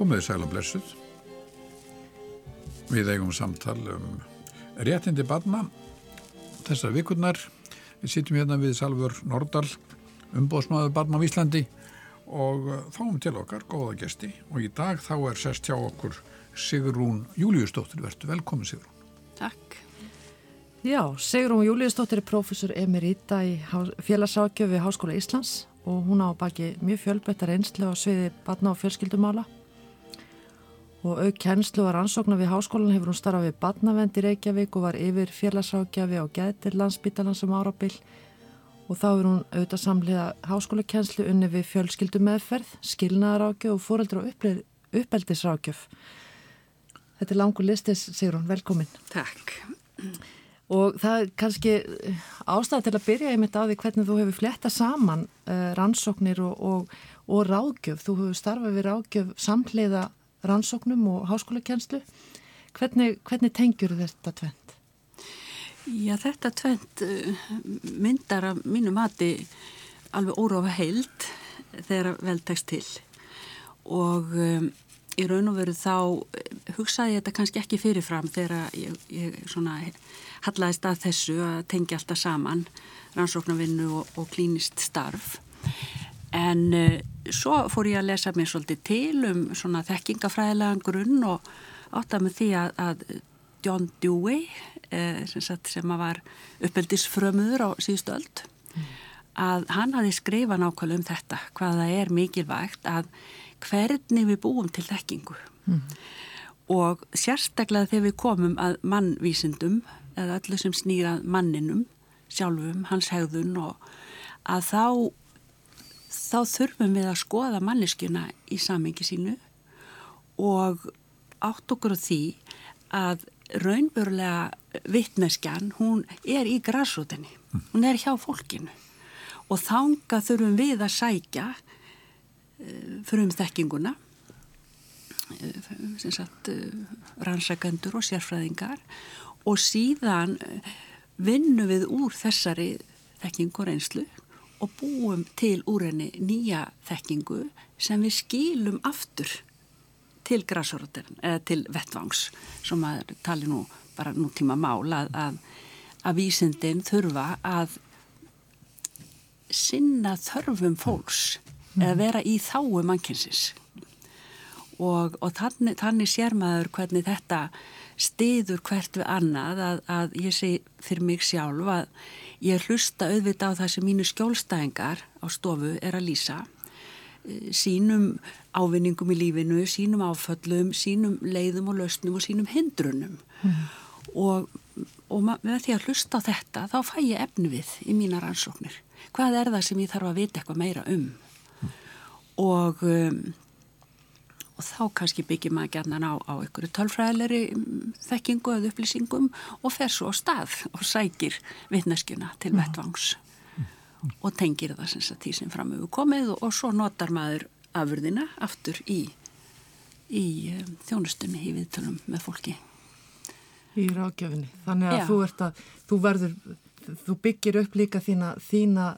Komiði sæl og blessuð. Við eigum samtal um réttindi barna þessar vikurnar. Við sittum hérna við Salfur Nordal, umbóðsmaður barna á Íslandi og uh, fáum til okkar góða gesti og í dag þá er sest hjá okkur Sigrún Júliusdóttir. Vertu velkomin Sigrún. Takk. Já, Sigrún Júliusdóttir er professor emerita í félagsákjöf við Háskóla Íslands og hún á baki mjög fjölbættar einslu á sviði barna og fjölskyldumála og auk kennslu og rannsóknar við háskólan hefur hún starfað við badnavend í Reykjavík og var yfir félagsákjafi á gætir landsbytalan sem árabil og þá er hún auðvitað samlega háskólakennslu unni við fjölskyldu meðferð, skilnaðarákjöf og fóreldra og uppeldisrákjöf. Þetta er langur listis, sigur hún, velkomin. Takk. Og það er kannski ástæði til að byrja einmitt á því hvernig þú hefur fletta saman uh, rannsóknir og, og, og rákjöf. Þú hefur starfað við rákjöf samhliða rannsóknum og háskólakenslu. Hvernig, hvernig tengjur þetta tvent? Já, þetta tvent uh, myndar af mínu mati alveg óráfa heild þegar vel tekst til og um, í raun og veru þá hugsaði ég þetta kannski ekki fyrirfram þegar ég, ég svona hallaðist að þessu að tengja alltaf saman rannsóknarvinnu og, og klínist starf en uh, svo fór ég að lesa mér svolítið til um svona þekkingafræðilegan grunn og áttað með því að, að John Dewey eh, sem, sagt, sem var uppeldisfrömuður á síðustöld mm. að hann hafi skrifað nákvæmlega um þetta hvaða er mikilvægt að hvernig við búum til þekkingu mm. og sérstaklega þegar við komum að mannvísindum eða öllu sem snýrað manninum sjálfum, hans hegðun og að þá þá þurfum við að skoða manneskjuna í samengi sínu og átt okkur á því að raunverulega vittneskjan, hún er í græsrótinni, hún er hjá fólkinu. Og þanga þurfum við að sækja uh, fyrir um þekkinguna sem sagt uh, rannsakendur og sérfræðingar. Og síðan vinnum við úr þessari þekkingu reynslu og búum til úr henni nýja þekkingu sem við skilum aftur til græsorðin eða til vettvangs sem að tali nú bara nútíma mál að, að, að vísindin þurfa að sinna þörfum fólks mm. eða vera í þáu mannkynsins og, og þannig, þannig sér maður hvernig þetta stiður hvert við annað að, að ég segi fyrir mig sjálf að ég hlusta auðvitað á það sem mínu skjólstæðingar á stofu er að lýsa eh, sínum ávinningum í lífinu, sínum áföllum, sínum leiðum og lausnum og sínum hindrunum mm. og, og með því að hlusta á þetta þá fæ ég efni við í mína rannsóknir. Hvað er það sem ég þarf að vita eitthvað meira um? Mm. Og um, og þá kannski byggjum maður gætnan á, á einhverju tölfræðilegri mm, þekkingu eða upplýsingum og fer svo á stað og sækir vittneskjuna til vettvangs og tengir það sem því sem fram hefur komið og, og svo notar maður afurðina aftur í, í um, þjónustunni í viðtölum með fólki. Í rákjöfinni. Þannig að Já. þú ert að, þú verður, þú byggir upp líka þína, þína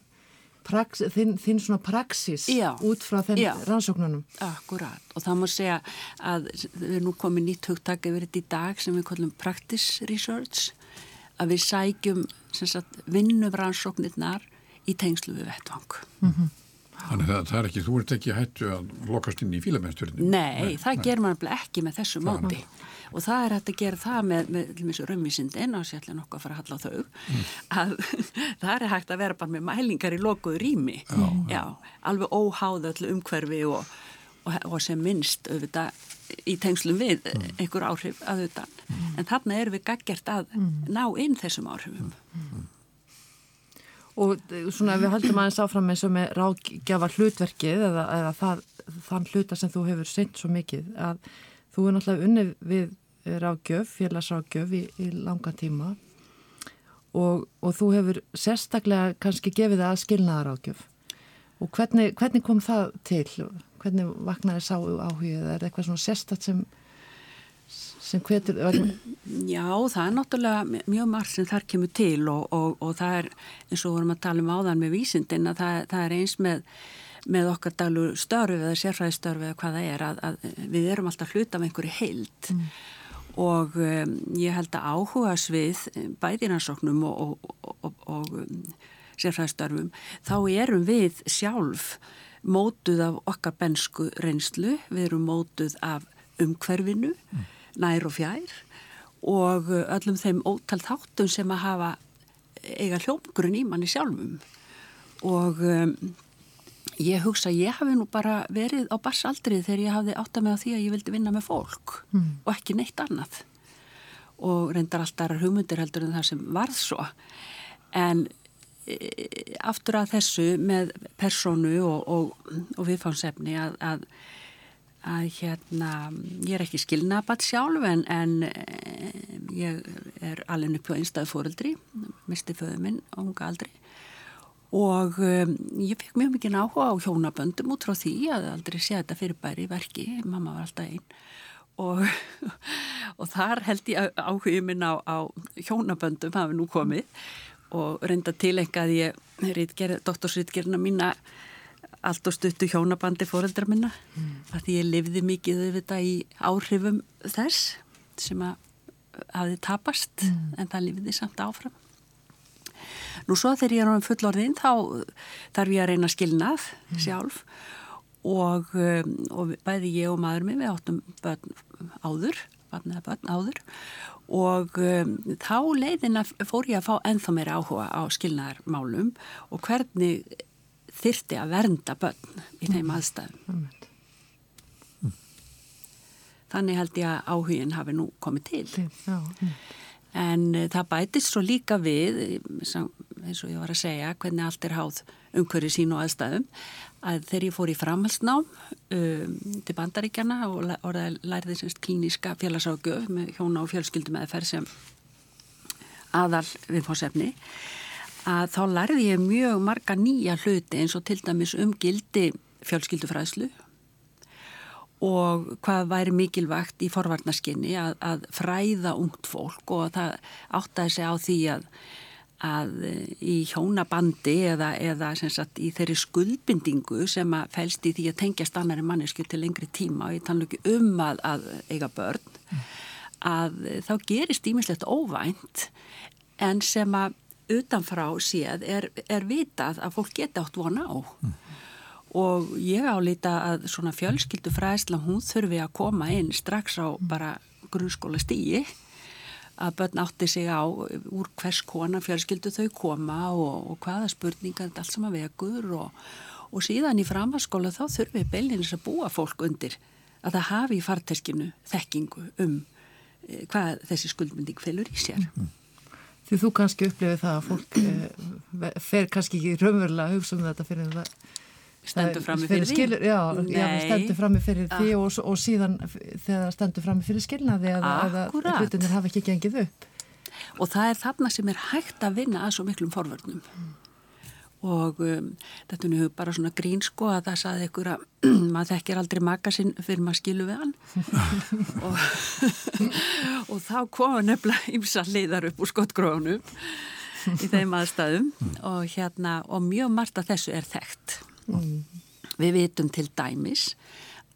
prax, þinn, þinn svona praxis já, út frá þenn rannsóknunum. Akkurat og það má segja að við erum nú komið nýtt hugtak yfir þetta í dag sem við kallum practice research að við sækjum vinnum rannsóknirnar í tengslu við vettvang. Mm -hmm. Þannig að það er ekki, þú ert ekki hættu að lokast inn í fílamennstjórnum. Nei, nei, það nei. ger maður ekki með þessu móti. Og það er hægt að gera það með, með, raunvísindin og sérlega nokkuð að fara að halla á þau mm. að það er hægt að vera bara með mælingar í lokuðu rými já, já, alveg óháð öllu umhverfi og, og, og sem minnst auðvitað í tengslum við mm. einhver áhrif að auðvitað mm. en þarna erum við gaggert að mm. ná inn þessum áhrifum mm. Og svona við höldum aðeins áfram eins og með ráðgjafa hlutverkið eða, eða það, þann hluta sem þú hefur seint svo mikið að þú er náttúrulega unnið við rákjöf, félagsrákjöf í, í langa tíma og, og þú hefur sérstaklega kannski gefið það að skilnaða rákjöf og hvernig, hvernig kom það til? Hvernig vaknaði sá áhugið? Er eitthvað svona sérstat sem, sem hvetur? Já, það er náttúrulega mjög margt sem þar kemur til og, og, og það er eins og vorum að tala um áðan með vísindin að það, það er eins með með okkar daglu störfi eða sérfræðistörfi eða hvað það er að, að við erum alltaf hlut af einhverju heild mm. Og um, ég held að áhuga svið bæðinarsóknum og, og, og, og um, sérfræðistörfum þá erum við sjálf mótuð af okkar bensku reynslu, við erum mótuð af umhverfinu, mm. nær og fjær og öllum þeim ótal þáttum sem að hafa eiga hljómgrunn í manni sjálfum og um, ég hugsa að ég hafi nú bara verið á barsaldrið þegar ég hafði átt að með á því að ég vildi vinna með fólk mm. og ekki neitt annað. Og reyndar alltaf hugmyndir heldur en það sem varð svo. En e, aftur að þessu með personu og, og, og viðfánsefni að, að að hérna, ég er ekki skilnabat sjálf en, en eh, ég er alveg upp á einstæðu fóreldri, misti föðu minn og hunga aldrei og um, ég fekk mjög mikið áhuga á hjónaböndum út frá því að aldrei sé þetta fyrirbæri verki, mamma var alltaf einn og, og þar held ég áhugið minn á, á hjónaböndum hafi nú komið. Og reynda til eitthvað ég doktorsritgerina mína allt og stuttu hjónabandi fóreldra minna. Mm. að ég lifði mikið auðvitað í áhrifum þess sem að hafi tapast. Mm. en það lifði samt áfram Nú svo þegar ég er á fullorðin þá þarf ég að reyna skilnað mm. sjálf og, um, og bæði ég og maður minn við áttum börn áður, börn börn áður og um, þá leiðina fór ég að fá enþá meira áhuga á skilnaðarmálum og hvernig þyrti að vernda börn í þeim mm. aðstæðum. Mm. Þannig held ég að áhugin hafi nú komið til. Já, mm. En uh, það bætist svo líka við, eins og ég var að segja, hvernig allt er háð umhverju sín og aðstæðum, að þegar ég fór í framhalsnám um, til bandaríkjana og lærði semst klíniska félagságjöf með hjóna og fjölskyldum eða ferð sem aðal viðfórsefni, að þá lærði ég mjög marga nýja hluti eins og til dæmis um gildi fjölskyldufræðslu og hvað væri mikilvægt í forvarnaskinni að, að fræða ungt fólk og það áttaði sig á því að, að í hjónabandi eða, eða sagt, í þeirri skuldbindingu sem að fælst í því að tengjast annari mannesku til lengri tíma og ég tannu ekki um að, að eiga börn að þá gerist ímislegt óvænt en sem að utanfrá séð er, er vitað að fólk geta átt vona á mm. Og ég álita að svona fjölskyldu fræðsla hún þurfi að koma inn strax á bara grunnskóla stíi að börn átti sig á úr hvers kona fjölskyldu þau koma og, og hvaða spurningar þetta allt sama vekur og, og síðan í framhanskóla þá þurfi beilinis að búa fólk undir að það hafi í farteskinu þekkingu um eh, hvað þessi skuldmynding fylgur í sér. Mm. Því þú kannski upplifið það að fólk eh, fer kannski ekki raunverulega að hugsa um þetta fyrir það stendur frammi fyrir, fyrir því? já, já, stendur frammi fyrir ah. því og, og síðan þegar stendur frammi fyrir skilnaði að, að hlutinir hafa ekki gengið upp. Og það er þarna sem er hægt að vinna að svo miklum forvörnum. Mm og um, þetta er nú bara svona grín sko að það saði ykkur að maður þekkir aldrei maka sinn fyrir maður skilu við hann. Og, og þá koma nefnilega ymsa leiðar upp úr skottgrónum í þeim aðstæðum. Og hérna og mjög margt af þessu er þekkt mm. við vitum til dæmis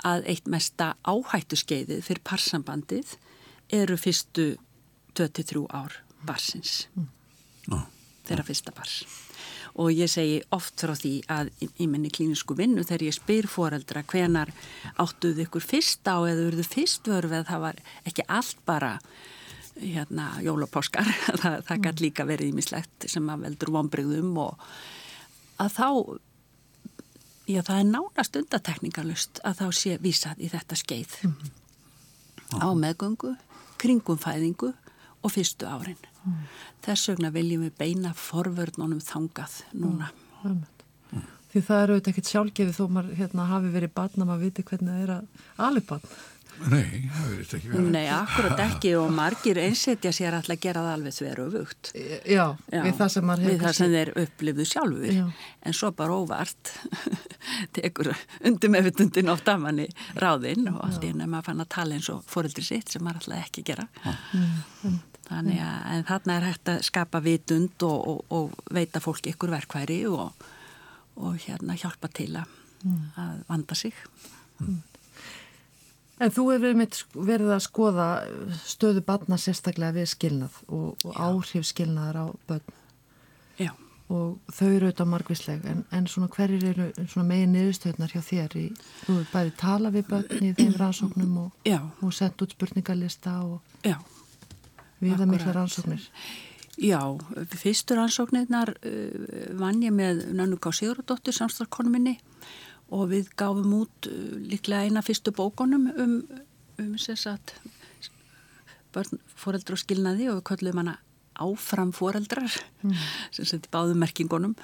að eitt mesta áhættu skeiðið fyrir parsambandið eru fyrstu 23 ár barsins mm. þeirra fyrsta bars og ég segi oft frá því að í minni klínisku vinnu þegar ég spyr foreldra hvenar áttuðu ykkur fyrst á eða eruðu fyrst vörfið það var ekki allt bara hérna jólapáskar það, það gæti líka verið ímislegt sem að veldur vonbrygðum og að þá já það er nánast undatekningalust að þá sé vísað í þetta skeið mm -hmm. á meðgöngu kringum fæðingu og fyrstu árin mm. þess vegna viljum við beina forvörnunum þangað núna mm. Því það eru auðvitað ekkert sjálfgefið þó maður hérna, hafi verið barn að maður viti hvernig það er að alveg barn Nei, það verður ekki verið. Nei, akkurat ekki og margir einsetja sér alltaf að gera það alveg þveru og vugt. Já, Já, við það sem, við það sem þeir upplifðu sjálfur. Já. En svo bara óvart tekur undir meðvitundin oft af manni ráðinn og allt í ennum að fann að tala eins og fóröldri sitt sem maður alltaf ekki gera. Mm. Þannig að þarna er hægt að skapa vitund og, og, og veita fólki ykkur verkværi og, og hérna hjálpa til að að vanda sig. En þú hefur verið að skoða stöðu barna sérstaklega við skilnað og, og áhrif skilnaðar á börn Já. og þau eru auðvitað margvísleg en, en svona hverjir eru svona megin niðurstöðnar hjá þér í, þú hefur bæði tala við börn í þeim rannsóknum og, og sendt út spurningalista og Já. viða mikla Akkúrat. rannsóknir. Já, fyrstur ansóknirnar uh, vann ég með Nannuká Sigurðardóttir, samstarkonu minni og við gáfum út uh, líklega eina fyrstu bókonum um, um sagt, börn, foreldra og skilnaði og við köllum hana áfram foreldrar, mm. sem í báðum merkingunum,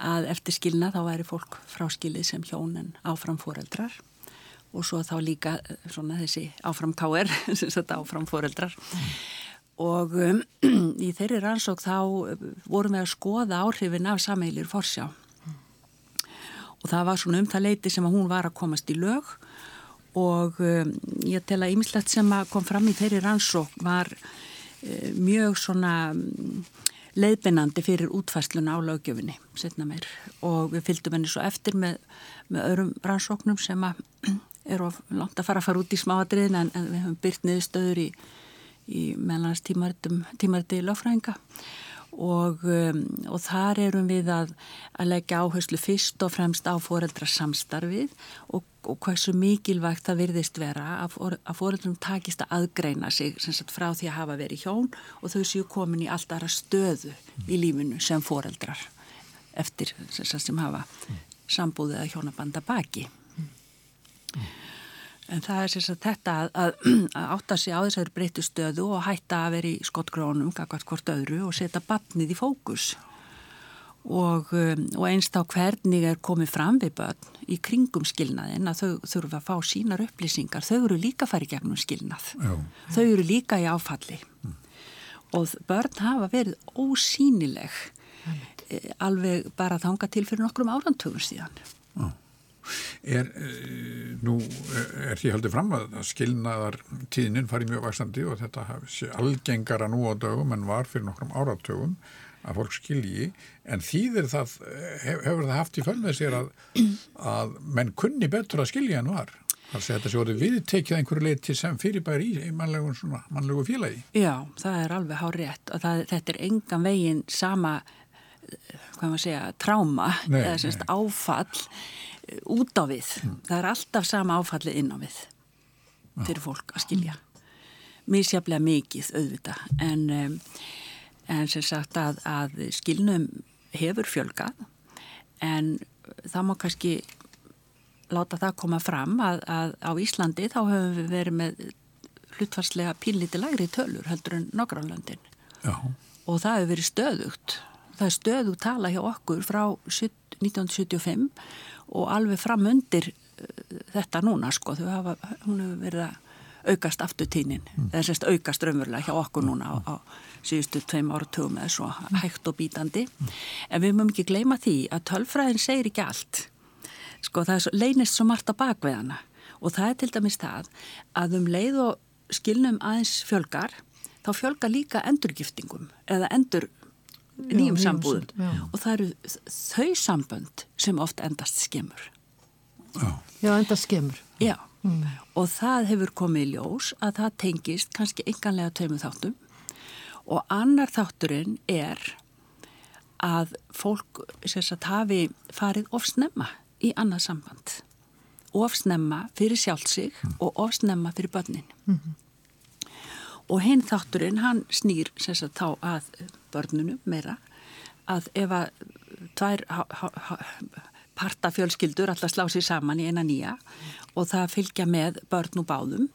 að eftir skilna þá væri fólk fráskilið sem hjónin áfram foreldrar og svo þá líka eh, svona þessi áfram káer, sem sagt áfram foreldrar. Og um, í þeirri rannsók þá uh, vorum við að skoða áhrifin af sameilir forsjá. Og það var svona um það leiti sem að hún var að komast í lög og um, ég tel að ýmislegt sem að kom fram í þeirri rannsók var uh, mjög svona um, leiðbeinandi fyrir útfæsluna á meir. Og við fylgdum henni svo eftir með, með öðrum rannsóknum sem að eru langt að fara að fara út í smáadriðin en, en við höfum byrt niðurstöður í í meðlans tímariti lögfræðinga og, um, og þar erum við að, að leggja áherslu fyrst og fremst á foreldrasamstarfið og, og hversu mikilvægt það virðist vera að, að foreldrum takist að aðgreina sig sagt, frá því að hafa verið hjón og þau séu komin í allt aðra stöðu í lífinu sem foreldrar eftir sagt, sem hafa sambúðið að hjónabanda baki. En það er sérst að þetta að, að, að átta sig á þessari breyttu stöðu og hætta að vera í skottgrónum, kakvart hvort öðru og setja barnið í fókus. Og, um, og einst á hvernig er komið fram við börn í kringum skilnaðin að þau þurfa að fá sínar upplýsingar. Þau eru líka í gegnum skilnað. Já. Þau eru líka í áfalli. Mm. Og börn hafa verið ósýnileg mm. alveg bara þanga til fyrir nokkrum árantögun síðan. Já. Er, nú er því haldið fram að skilnaðar tíðnin farið mjög vaksandi og þetta sé algengara nú á dögum en var fyrir nokkrum áratögum að fólk skilji. En þýðir það, hefur það haft í fölmið sér að, að menn kunni betur að skilja en var? Þar sé þetta sé orðið viðtekið einhverju leiti sem fyrirbæri í, mannlegu, svona, mannlegu félagi. Já, það er alveg hár rétt og það, þetta er engan veginn sama hvað maður segja, tráma eða semst áfall út á við. Mm. Það er alltaf sama áfallið inn á við fyrir fólk að skilja. Mísjaflega mikið auðvitað en, en sem sagt að, að skilnum hefur fjölgað en það má kannski láta það koma fram að, að á Íslandi þá höfum við verið með hlutfarslega pínlítið lægri tölur heldur en nokkránlöndin og það hefur verið stöðugt. Það er stöðugt tala hjá okkur frá 1975 og alveg fram undir uh, þetta núna sko, hafa, hún hefur verið að aukast afturtínin, mm. eða sérst aukast raunverulega hjá okkur núna á, á síðustu tveim áratugum eða svo hægt og bítandi, mm. en við mögum ekki gleyma því að tölfræðin segir ekki allt, sko það er svo, leynist svo margt á bakveðana og það er til dæmis það að um leið og skilnum aðeins fjölgar, þá fjölgar líka endurgiftingum eða endur nýjum sambúðum og það eru þau sambönd sem oft endast skemur. Já, já endast skemur. Já, mm. og það hefur komið í ljós að það tengist kannski enganlega tveimur þáttum og annar þátturinn er að fólk sagt, hafi farið ofsnemma í annað samband. Ofsnemma fyrir sjálfsig mm. og ofsnemma fyrir börnin. Mm -hmm. Og hinn þátturinn, hann snýr sagt, þá að börnunum meira að ef að tvær parta fjölskyldur alltaf slá sér saman í eina nýja og það fylgja með börn og báðum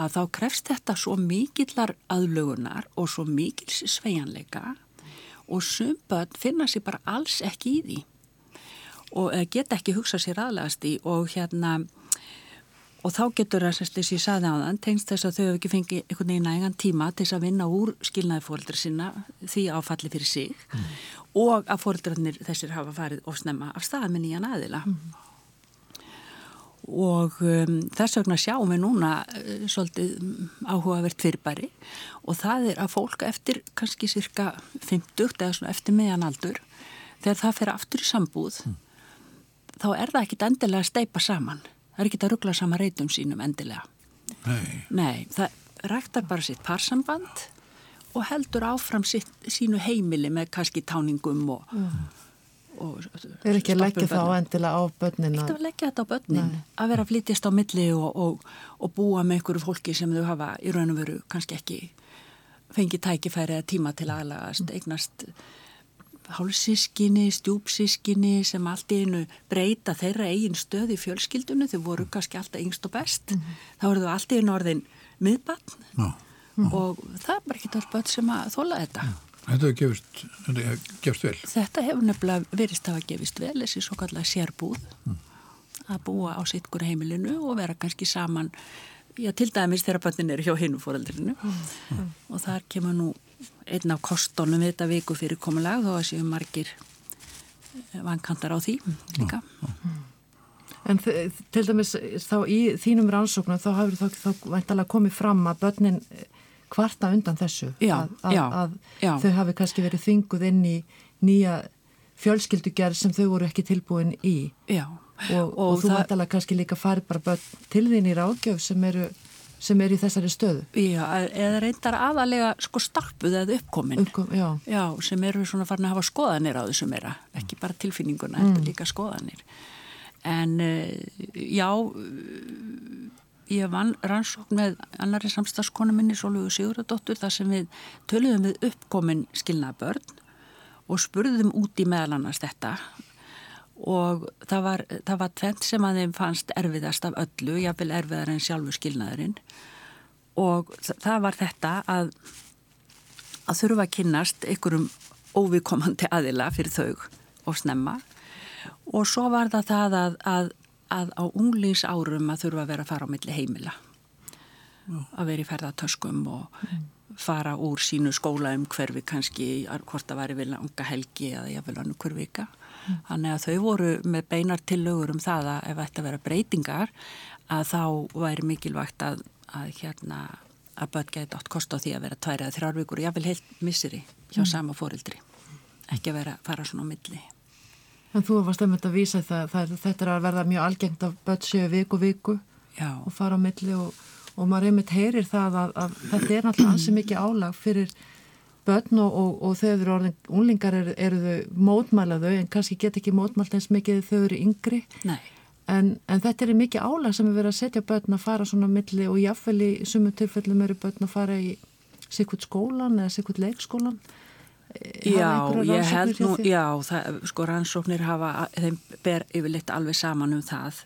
að þá krefst þetta svo mikillar aðlugunar og svo mikils sveianleika og sum börn finna sér bara alls ekki í því og geta ekki hugsa sér aðlægast í og hérna Og þá getur það, sem ég saði á þann, tengst þess að þau hefur ekki fengið einhvern veginn nægan tíma til þess að vinna úr skilnaði fóröldra sinna því áfalli fyrir sig mm. og að fóröldrarnir þessir hafa farið ofsnemma af stað með nýjan aðila. Mm. Og um, þess vegna sjáum við núna uh, svolítið áhugavert fyrirbæri og það er að fólk eftir kannski cirka 50 eða svona eftir meðan aldur, þegar það fer aftur í sambúð, mm þá er það ekkit endilega að steipa saman. Það er ekkit að ruggla sama reytum sínum endilega. Nei, Nei, það ræktar bara sitt parsamband og heldur áfram sitt, sínu heimili með kannski táningum og... og Er ekki að leggja þá börnum. endilega á börnin Ekkert að... að leggja þetta á börnin, að vera að flytjast á milli og, og, og búa með einhverju fólki sem þau hafa í raun og veru kannski ekki fengið tækifæri eða tíma til aðlagast, eignast hálfsískinni, stjúpsískinni sem allt í einu breyta þeirra eigin stöð í fjölskyldunum, þau voru kannski alltaf yngst og best, þá eru þau allt í einu orðin miðbann já. og það er bara ekki börn sem að þóla þetta. Þetta hefur gefist, þetta hefur gefist vel. Þetta hefur nefnilega verist að hafa gefist vel þessi svo kallega sérbúð að búa á sitt hver heimilinu og vera kannski saman já, til dæmis þegar bönnin eru hjá hinu fóreldrinu og þar kemur nú einn af kostunum við þetta viku fyrir komulag þó að séu margir eh, vankantar á því líka. En þ- til dæmis þá í þínum rannsóknum þá hafur þá, þá væntalega komið fram að börnin eh, kvarta undan þessu. Já, að, að, já, að já. þau hafi kannski verið þinguð inn í nýja fjölskyldugerð sem þau voru ekki tilbúin í. Já, Og, og, þú væntalega kannski líka farið bara börn til þín í ráðgjöf sem eru, sem eru í þessari stöðu. já, eða reyndar aðalega sko starpuð eða uppkomin. Uppkom, já, Já, sem eru svona farin að hafa skoðanir á þessu meira, ekki bara tilfinninguna, heldur líka skoðanir. En uh, já, ég vann rannsókn með annari samstagskonu minni, Sólvögu Siguradóttur, þar sem við töluðum við uppkomin skilnaðbörn og spurðum út í meðal annars þetta og það var, það var tvent sem að þeim fannst erfiðast af öllu, jáfnvel erfiðar en sjálfu skilnaðurinn. Og þa- það var þetta að að þurfa að kynnast einhverjum óvikomandi aðila fyrir þau og snemma. Og svo var það það að, að, að á unglings árum að þurfa að vera að fara á milli heimila. Að vera í ferðartöskum og fara úr sínu skóla um hverfi kannski hvort það væri vilja unga helgi eða jáfnvel annur hver vika. Þannig að þau voru með beinar tillögur um það að ef þetta vera breytingar að þá væri mikilvægt að, að hérna að börn geti átt kost á því að vera tvær eða þrjár vikur og jáfnvel heilt misseri hjá sama fóreldri ekki að vera fara svona á milli. En þú varst einmitt að vísa það, það þetta er að verða mjög algengt að börn séu viku viku Já, og fara á milli og, og maður einmitt heyrir það að, að þetta er náttúrulega ansi mikið álag fyrir börn og, og, og þau eru orðin, unlingar eru, eru þau mótmæla þau en kannski get ekki mótmælt eins mikið þau eru yngri. Nei, en, en þetta er mikið álag sem er verið að setja börn að fara svona milli og jáfnvel í sumu tilfellum eru börn að fara í sikkert skólan eða sikkert leikskólan. Já, ég held nú, já, það, sko rannsóknir hafa, þeim ber yfirleitt alveg saman um það.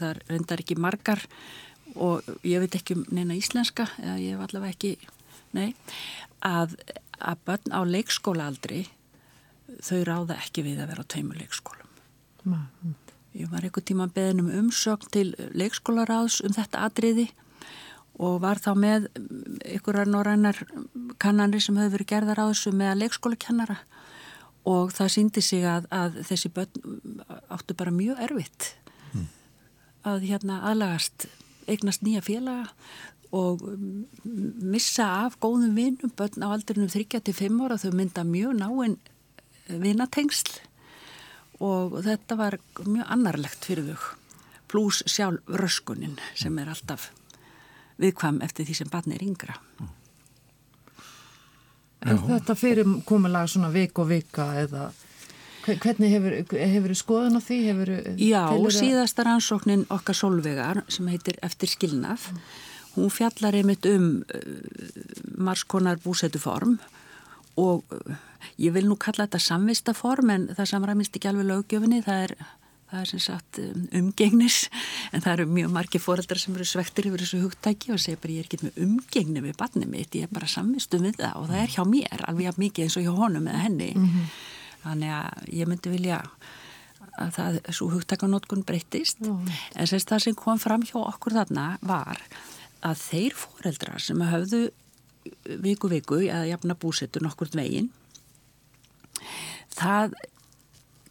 Það reyndar ekki margar og ég veit ekki um neina íslenska, eða ég hef allavega ekki, nei, að, að börn á leikskólaaldri, þau ráða ekki við að vera á tveimur leikskólum. Ma- Ég var einhver tíma beðin um umsögn til leikskólaráðs um þetta atriði og var þá með einhverjar norrænar kannanri sem höfðu verið gerðar á þessu með leikskólakennara. Og það síndi sig að, að þessi börn áttu bara mjög erfitt að hérna aðlagast eignast nýja félaga og mm, missa af góðum vinum börn á aldrinum 3-5 ára þau mynda mjög náinn vinatengsl og þetta var mjög annarlegt fyrir þau pluss sjálf röskunin sem er alltaf viðkvam eftir því sem barni er yngra. En þetta fyrir komulega svona vik og vika eða hvernig hefur, hefur skoðun á því? Hefur, Já, síðasta rannsóknin okkar Solvegar sem heitir Eftir skilnað, hún fjallar einmitt um uh, margskonar búsetuform og uh, ég vil nú kalla þetta samvistaform en það samræmist ekki alveg lögjöfinni, það er, það er sem sagt um, umgengnis en það eru mjög margi fóreldrar sem eru svektir yfir þessu hugtæki og segja bara ég er ekki með umgengni við barnið mitt, ég er bara samvistu við það og það er hjá mér, alveg mikið eins og hjá honum eða henni. Þannig að ég myndi vilja að það, svo hugtakanótkun breyttist. En semst það sem kom fram hjá okkur þarna var að þeir fóreldrar sem höfðu viku viku eða jafna búsettu nokkur veginn það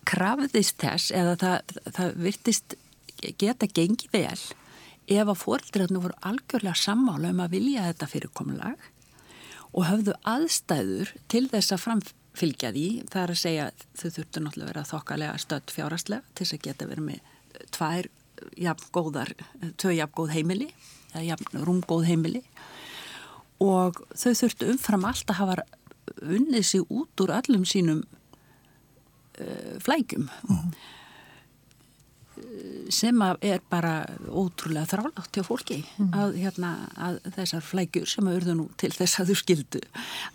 krafðist þess eða það, það virtist geta gengið vel ef að fóreldrarnir voru algjörlega sammála um að vilja þetta fyrirkomulag og höfðu aðstæður til þess að fram, fylgja því. Það er að segja þau þurftu náttúrulega að vera þokkalega stödd fjárastlega til þess að geta verið með tvær jafn góðar, tvö jafn góð heimili eða jafn rúmgóð heimili og þau þurftu umfram allt að hafa unnið sig út úr öllum sínum uh, flækjum mm. Sem er bara ótrúlega þrálátt hjá fólki mm. að, hérna, að þessar flækjur sem auðvitað nú til þess að þú skildu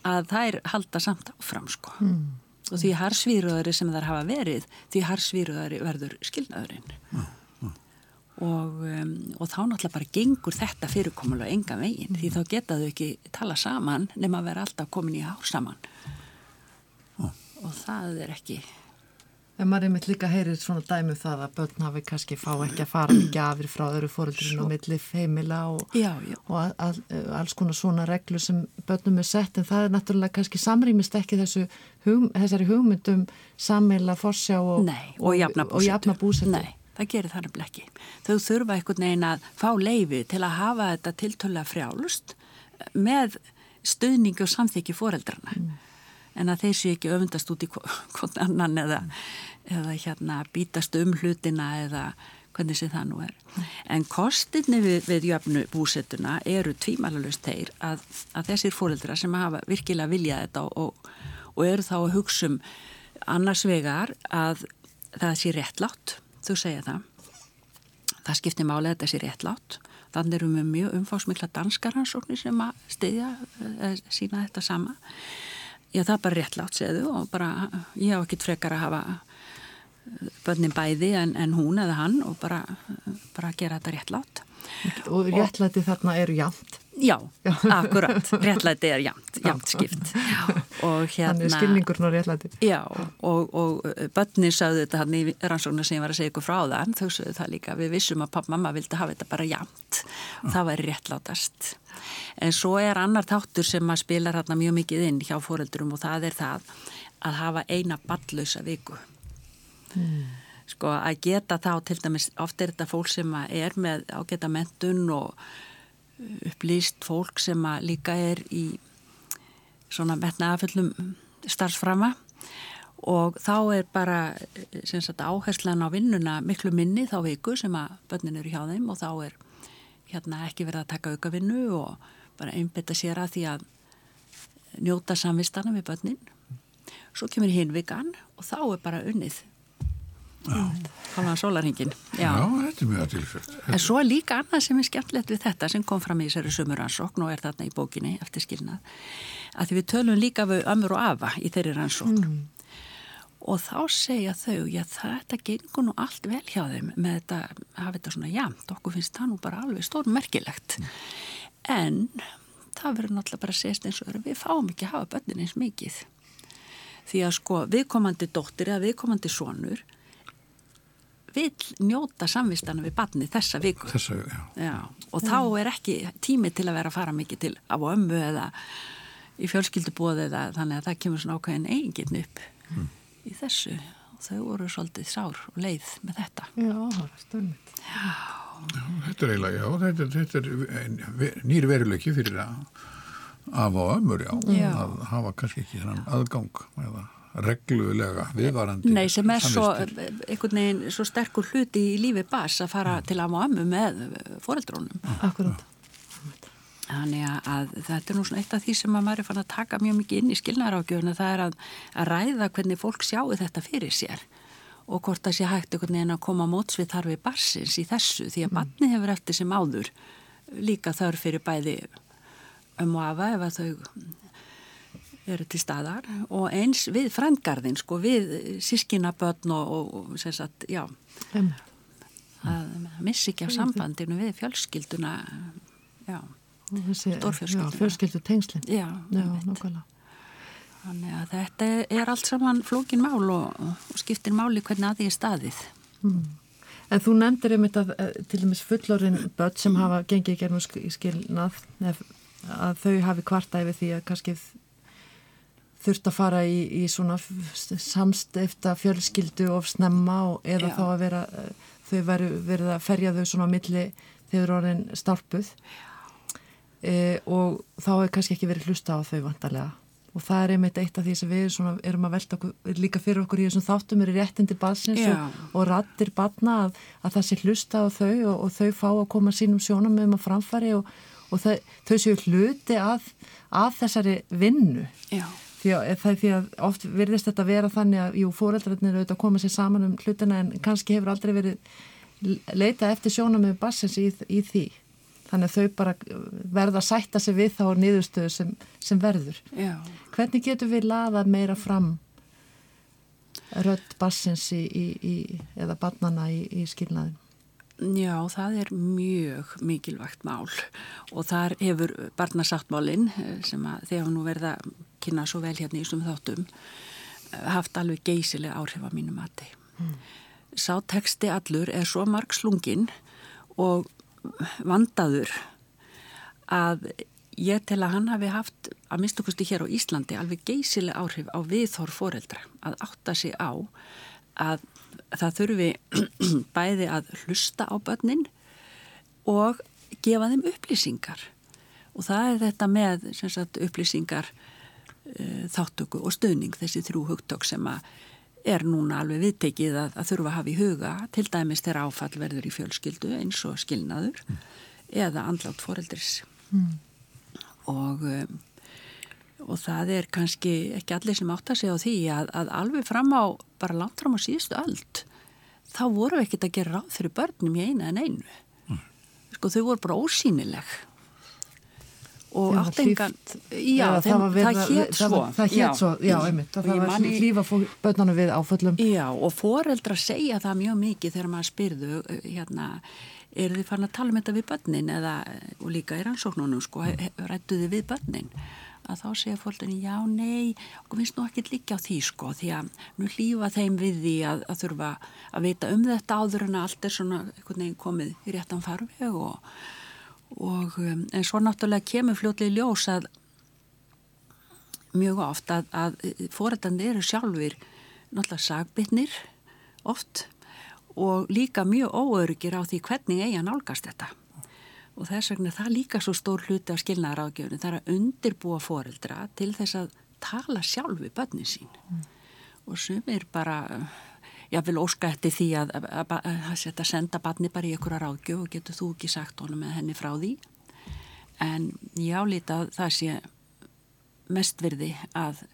að það er halda samt áfram sko mm. og því harsvíruðari sem þar hafa verið því harsvíruðari verður skilnaðurinn og, um, og þá náttúrulega bara gengur þetta fyrirkomulega enga veginn mm. því þá getaðu ekki tala saman nema að vera alltaf komin í hár saman oh. og það er ekki En maður er mitt líka heyrir svona dæmu um það að börn hafi kannski fá ekki að fara ekki afir frá öru fóröldurinn og milli feimila og, já, já. og all, all, alls konar svona reglu sem börnum er sett en það er náttúrulega kannski samrýmist ekki þessu hug, þessari hugmyndum sammeila forsjá og, Nei, og, og jafna búsetu. Nei, það gerir það nefnilega ekki. Þau þurfa einhvern veginn að fá leifi til að hafa þetta tiltöla frjálust með stöðningu og samþykji fóreldrarna. Mm. En að þeir séu ekki öfundast út í hvern annan eða, eða hérna bítast um hlutina eða hvernig sem það nú er. En kostinni við, við jöfnu búsettuna eru tvímalalust þeir að, að þessir fóreldra sem hafa virkilega viljað þetta og, og eru þá að hugsa um annars vegar að það sé réttlátt þú segja það. Það skiptir málega þetta sér réttlátt. Þannig erum við mjög umfásmikla danskaransóknir sem að stiðja, eh, sína þetta sama. Já, það er bara réttlátt, segðu, og bara, ég hef ekkit frekar að hafa eh, bönnin bæði en, en hún eða hann og bara, bara gera þetta réttlátt. Og réttlæti þarna eru jamt. Já, já. akkurat, réttlæti er jamt, jamt skipt. Hérna, Þannig skilningurn og réttlæti. Já, og, og börnir sagðu þetta hann í rannsóknar sem ég var að segja ykkur frá það, þau sagðu það líka, við vissum að pappa og mamma vildi hafa þetta bara jamt það væri réttlátast. En svo er annar þáttur sem að spila hérna mjög mikið inn hjá fóreldurum og það er það að hafa eina ballausa viku. Hmm. Sko að geta þá, til dæmis, oft er þetta fólk sem er með ágeta mentun og upplýst fólk sem líka er í svona metnaðaföllum starfsframa. Og þá er bara sagt, áherslan á vinnuna miklu minni þá viku sem að börnin eru hjá þeim og þá er hérna, ekki verið að taka auka vinnu og bara einbetta sér að því að njóta samvistana við börnin. Svo kemur hinn vikan og þá er bara unnið Hálaðan sólarhingin Já, þetta er mjög tilfært En svo er líka annað sem er skemmtilegt við þetta sem kom fram í þessari sömuransókn og er þarna í bókinni eftir skilnað að því við tölum líka við ömur og afa í þeirri rannsókn. Mm. og þá segja þau já þetta gengur nú allt vel hjá þeim með þetta, hafa þetta svona jamt. Okkur finnst það nú bara alveg stórmerkilegt. Mm. en það verður náttúrulega bara að segja eins og við fáum ekki að hafa börnin eins mikið. Því að sko viðkomandi dóttir eða viðkomandi sonur vil njóta samvistana við batni þessa viku. Þessa já. já. Og þá er ekki tími til að vera að fara mikið til af og ömmu eða í fjölskyldubóð eða þannig að það kemur svona ákveðin eigin upp mm. í þessu. Og þau voru svolítið sár og leið með þetta. Já, það stundið. Þetta er eiginlega, já, þetta, þetta er nýri veruleiki fyrir að af og ömmur, já. já. Að hafa kannski ekki þannan aðgang eða reglulega viðvarandi Nei, sem er svo, einhvern veginn svo sterkur hluti í lífi bas að fara ja. til að má ömmu með foreldrónum Akkurát Þannig að þetta er nú svona eitt af því sem að maður er fann að taka mjög mikið inn í skilnarákjöfuna það er að, að ræða hvernig fólk sjáu þetta fyrir sér og hvort það sé hægt einhvern veginn að koma mótsvið þarfi barsins í þessu því að mm. batni hefur eftir sem áður líka þörf fyrir bæði um og afa ef að þau eru til staðar. Og eins við frendgarðin sko við sískinabötn og, og, sem sagt, já. Um. að missi ekki af sambandinu við fjölskylduna já, stórfjölskylduna fjölskyldu tengslinn já, já nokkala þannig að þetta er allt saman flókin mál og, og skiptir máli hvernig að því er staðið. Mm. En þú nefndir einmitt að til dæmis fullorinn börn sem hafa gengið í skilnað að þau hafi kvarta yfir því að kannski þurft að fara í, í svona samstifta fjölskyldu of snemma og eða Já. þá að vera þau veru, verið að ferja þau svona á milli þegar orðin starpuð e, og þá hefur kannski ekki verið hlusta á þau vantarlega og það er einmitt eitt af því sem við svona, erum að velta okkur, líka fyrir okkur í þessum þáttum eru réttindi badsins Já. og, og rattir badna að, að það sé hlusta á þau og, og þau fá að koma sínum sjónamöðum að framfæri og, og þau, þau séu hluti að, að þessari vinnu. Já, því að, það því að oft virðist þetta vera þannig að jú, fóreldrarnir eru auðvitað að koma sér saman um hlutina en kannski hefur aldrei verið leita eftir sjónamöðu badsins í, í því þannig að þau bara verða að sætta sig við þá niðurstöðu sem, sem verður já. Hvernig getur við laðað meira fram rödd bassins í, í, eða barnana í, í skilnaðin? Já, það er mjög mikilvægt mál og þar hefur barnasáttmálinn eh, sem að hafa nú verið að kynna svo vel hérna í þessum þáttum eh, haft alveg geysileg áhrif á mínu mati. Mm. Sá teksti allur er svo marg slungin og vandaður að ég tel að hann hafi haft að minnstakosti hér á Íslandi alveg geysileg áhrif á viðhor foreldra að átta sig á að það þurfi bæði að hlusta á börnin og gefa þeim upplýsingar og það er þetta með sagt, upplýsingar uh, þáttöku og stöðning þessi þrjú hugtök sem að er núna alveg viðtekið að, að þurfa að hafa í huga til dæmis þegar áfall verður í fjölskyldu eins og skilnaður mm. eða andlátt foreldris mm. og um, og það er kannski ekki allir sem átt að segja á því að, að alveg fram á, bara langt fram á síðustu öld þá voru við ekkert að gera ráð fyrir börnum í eina en einu. Mm. sko þau voru bara ósýnileg. Og Já, átt engan já, já, þeim, það, það hétt svo. það hétt svo, já, einmitt það, það var mani, hlýfa börnunum við áföllum. Já, og foreldra segja það mjög mikið þegar maður spyrðu hérna, eru þið farin að tala um þetta við börnin? Eða, og líka í rannsóknunum sko, rættu þið við börnin að þá segja fólkinu, já, nei okkur finnst nú ekki líka á því sko því að nú hlýfa þeim við því að, að þurfa að vita um þetta áður en að allt er svona einhvern veginn komið í réttan farveg og, og um, en svo náttúrulega kemur fljóðlega ljós að mjög oft að, að fórættandi eru sjálfur náttúrulega sagbitnir oft og líka mjög óöryggir á því hvernig eiga nálgast þetta og þess vegna það líka svo stór hluti af skilnaðaráðgjöfni, það er að undirbúa foreldra til þess að tala sjálf við börnin sín mm. og sumir bara, ég vil óska eftir því að, að, að, að senda barni bara í einhverja ráðgjöf og getur þú ekki sagt honum með henni frá því en ég álita að það sé mestvirði að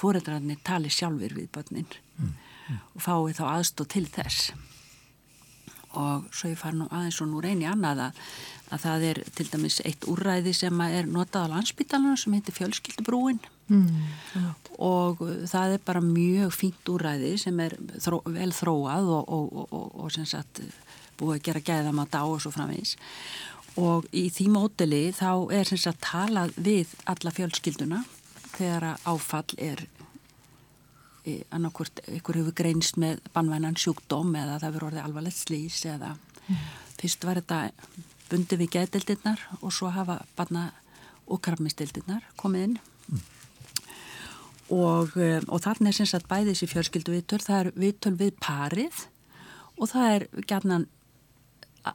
foreldrarnir tali sjálfur við börnin mm. Mm. og fái þá aðstóð til þess og svo ég far nú aðeins og nú reyni annað að, að það er til dæmis eitt úrræði sem er notað á landsbytalarna sem heitir fjölskyldubrúin mm. og það er bara mjög fínt úrræði sem er þró, vel þróað og, og, og, og sem sagt búið að gera gæðamat á og svo framvegis og í því mótili þá er sem sagt talað við alla fjölskylduna þegar áfall er annarkvort ykkur hefur greinst með bannvænan sjúkdóm eða það verður orðið alvarlegt slís eða mm. fyrst var þetta bundi við geðdildinnar og svo hafa banna og krafmistildinnar komið inn mm. og, og þarna er sem sagt bæðið þessi fjölskyldu viðtöl, það er viðtöl við parið og það er gætnan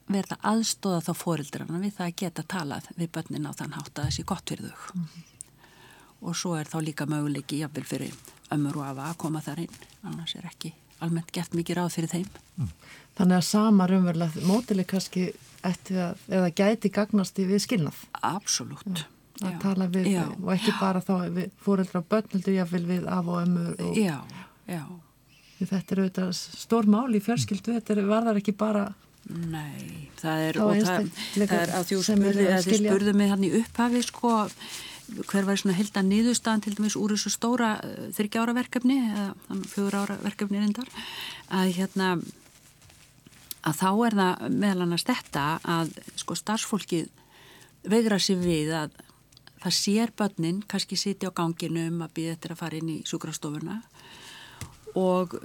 verða aðstóða þá fórildranna við það að geta talað við börnin á þann hátt að þessi gott fyrir þau mm. og svo er þá líka möguleiki jafnvel fyrir ömur og afa að koma þar inn annars er ekki almennt gert mikið ráð fyrir þeim mm. Þannig að sama raunverulega mótili kannski að, eða gæti gagnast í við skilnað Absolutt mm. að já. tala við já. og ekki bara þá við fóreldra börn heldur jáfnvel við af og ömur og Já, já Þetta er auðvitað stór mál í fjölskyldu þetta er, var þar ekki bara Nei, það er, það, það er að þú spurði, spurði mig hann í upphafi sko hver var svona held að niðurstaðan til dæmis úr þessu stóra eh, þryggjára verkefni eða fjögur ára verkefni reyndar? Að hérna að þá er það meðal annars þetta að sko starfsfólkið vegra sér við að það sér börnin kannski sitja á ganginu um að býða þetta að fara inn í sjúkrastofuna. Og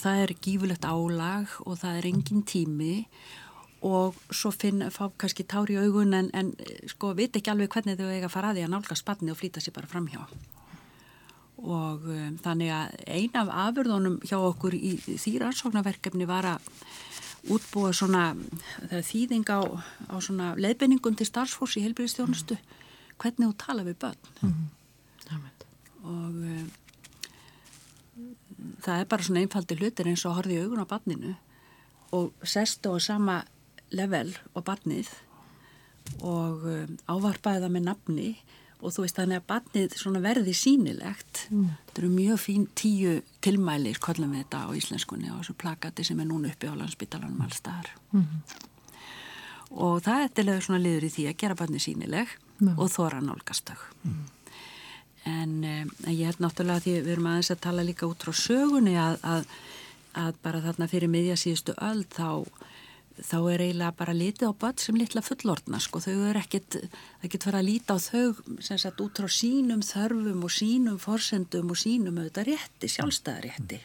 það er gífulegt álag og það er engin tími. og svo finn fá kannski tári í augun en, en sko veit ekki alveg hvernig þau eiga að fara að því að nálga spanni og flýta sér bara fram hjá og um, þannig að ein af afurðunum hjá okkur í því rannsóknarverkefni var að útbúa svona þýðing á, á svona leiðbenningum til starfsfólks í helbriðstjónustu hvernig þú tala við börn. Mm -hmm. og um, það er bara svona einfaldi hlutir eins og horfið í augun á barninu og sestu á sama level og barnið og um, ávarpaði það með nafni og þú veist þannig að barnið verði sínilegt mm. þetta eru mjög fín tíu tilmælir kollum við þetta á íslenskunni og þessu plakati sem er núna uppi á landsbytalanum allstaðar mm. og það er til að svona liður í því að gera barnið sínileg mm. og þóra nálgastag en um, ég held náttúrulega því við erum aðeins að tala líka út frá sögunni að, að, að bara þarna fyrir miðja síðustu öll þá þá er eiginlega bara litið á börn sem litla fullordna sko, þau er ekkit það getur verið að líta á þau sem sagt út frá sínum þörfum og sínum forsendum og sínum auðvitað rétti, sjálfstæðarétti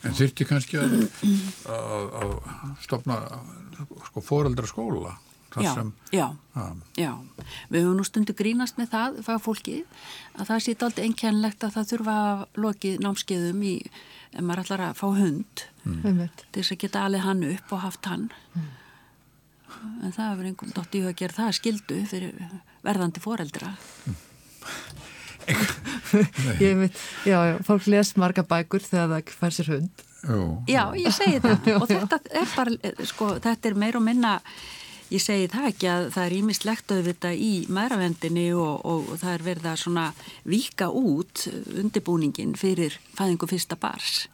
En þurfti kannski að, að, að stopna sko fóreldra skóla Já, sem, já, já, við höfum nú stundu grínast með það, fagfólki, að það sýt aldrei einkennlegt að það þurfa að loki námskeiðum í, ef maður ætlar að fá hund, mm. til þess að geta alveg hann upp og haft hann. Mm. En það hefur einhvern dótt í að gera það skildu fyrir verðandi foreldra. Mm. ég veit, já, já, fólk les marga bækur þegar það fær sér hund. Jú. Já, ég segi það og þetta er bara, sko, þetta er meir og minna Ég segi það ekki að það er ímislegt auðvitað í maðuravendinni og, og, það er verið að svona vika út undirbúningin fyrir fæðingu fyrsta bars.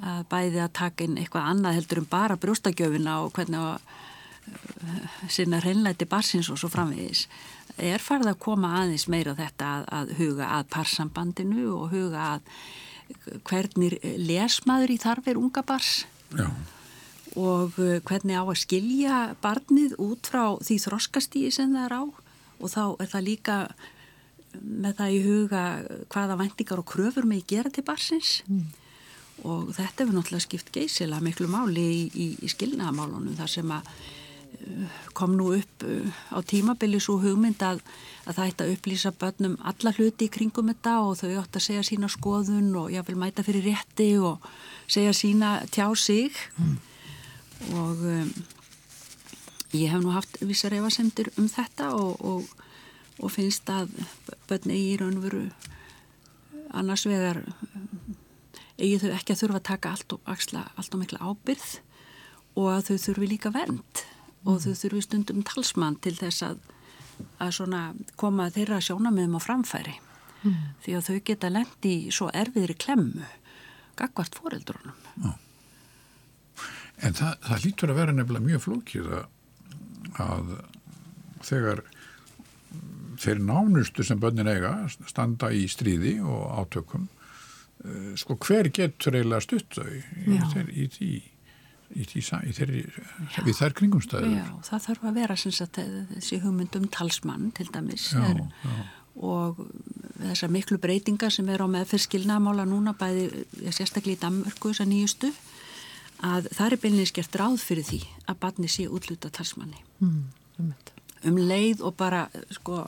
Að bæði að taka inn eitthvað annað heldur um bara brjóstakjöfina og hvernig að uh, sinna hreinleiti barsins og svo framvegis. Er farið að koma aðeins meira þetta að, að huga að parsambandinu og huga að hvernig lesmaður í þarfir unga bars? Já og uh, hvernig á að skilja barnið út frá því þroskastíi sem það er á? Og þá er það líka með það í huga hvaða vendingar og kröfur með gera til barsins mm. og þetta hefur náttúrulega skipt geysila miklu máli í, í, í skilnaðamálunum þar sem að uh, kom nú upp uh, á tímabili svo hugmynd að, að það ætti að upplýsa börnum alla hluti í kringum þetta og þau átt að segja sína skoðun og vil mæta fyrir rétti og segja sína tjá sig. Mm og um, ég hef nú haft vissar efasemtir um þetta og, og, og finnst að börn eigi í raunveru annars vegar eigi þau ekki að þurfa að taka allt og axla allt og mikla ábyrð og að þau þurfi líka vernd og þau þurfi stundum talsmann til þess að, að koma þeirra sjónamiðum á framfæri mm. því að þau geta lendi svo erfiðri klemmu gagvart foreldrunum. Já. En það, það lítur að vera nefnilega mjög flókið að, að þegar þeir nánustu sem bönnin eiga standa í stríði og átökum uh, sko hver getur eiginlega stutt þau í, í í í þeirri, við þær kringumstæður? Já, það þarf að vera sagt, þessi hugmyndum talsmann til dæmis. Já, er, já. og þessar miklu breytingar sem er á með fyrskilnamála núna bæði sérstaklega í Danmörku þessar nýjustu að það er beilinni skert ráð fyrir því að barni sé útluta talsmanni. Mm, um leið og bara sko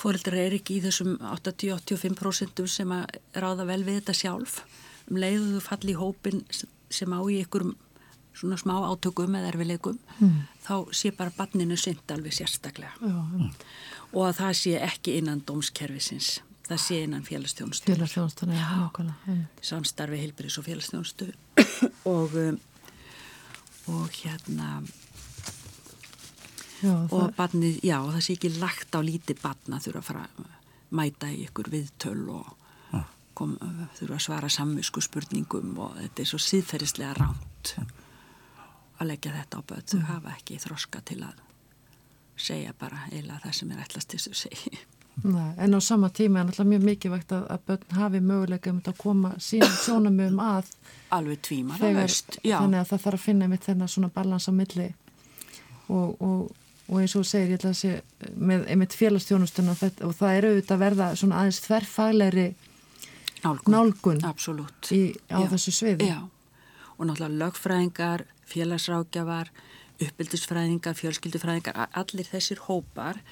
fóreldrar er ekki í þessum 80-85% sem að ráða vel við þetta sjálf. Um leið og þú falli í hópin sem á í ykkur svona smá átökum eða erfileikum mm. þá sé bara barninu synd alveg sérstaklega. Já, mm. og að það sé ekki innan dómskerfisins það sé innan félagstjónustu félagstjónustu, já, nákvæmlega samstarfi heilbyrðis og félagstjónustu og um, og hérna já, og barnið, já, það sé ekki lagt á lítið barna þurfa að fara mæta í ykkur viðtöl og ah. kom, þurfa að svara samvisku spurningum og þetta er svo síðferðislega ránt að leggja þetta á börn, þau mm. hafa ekki þroska til að segja bara eila það sem er ætlast til þess að segja Nei, en á sama tíma er náttúrulega mjög mikilvægt að, að börn hafi möguleika um að koma síðan sjónum um að alveg tvímar að veist þannig að það þarf að finna mitt þennan svona balans á milli og, og, og eins og segir ég ætla að sé með einmitt félagstjónustun og, og það eru auðvitað að verða svona aðeins þverrfaglegri nálgun, nálgun í, á Já. þessu sviði Já. og náttúrulega lögfræðingar, félagsrákjafar uppbyldisfræðingar, fjölskyldufræðingar allir þessir hópar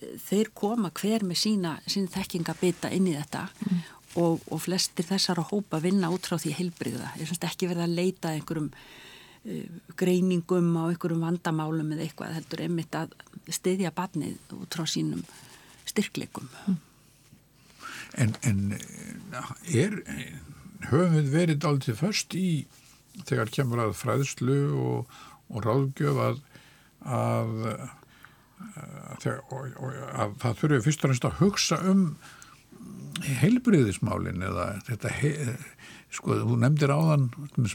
þeir koma hver með sína, sína þekkingabita inn í þetta mm. og, og flestir þessar að hópa vinna út frá því heilbriða. Ég finnst ekki verið að leita einhverjum uh, greiningum á einhverjum vandamálum eða eitthvað heldur einmitt að styðja barnið út frá sínum styrklegum. Mm. en, en er, höfum við verið aldrei först í þegar kemur að fræðslu og, og ráðgjöf að, að, að, að það þurfið fyrst og næst að hugsa um heilbriðismálin eða þetta sko, þú nefndir áðan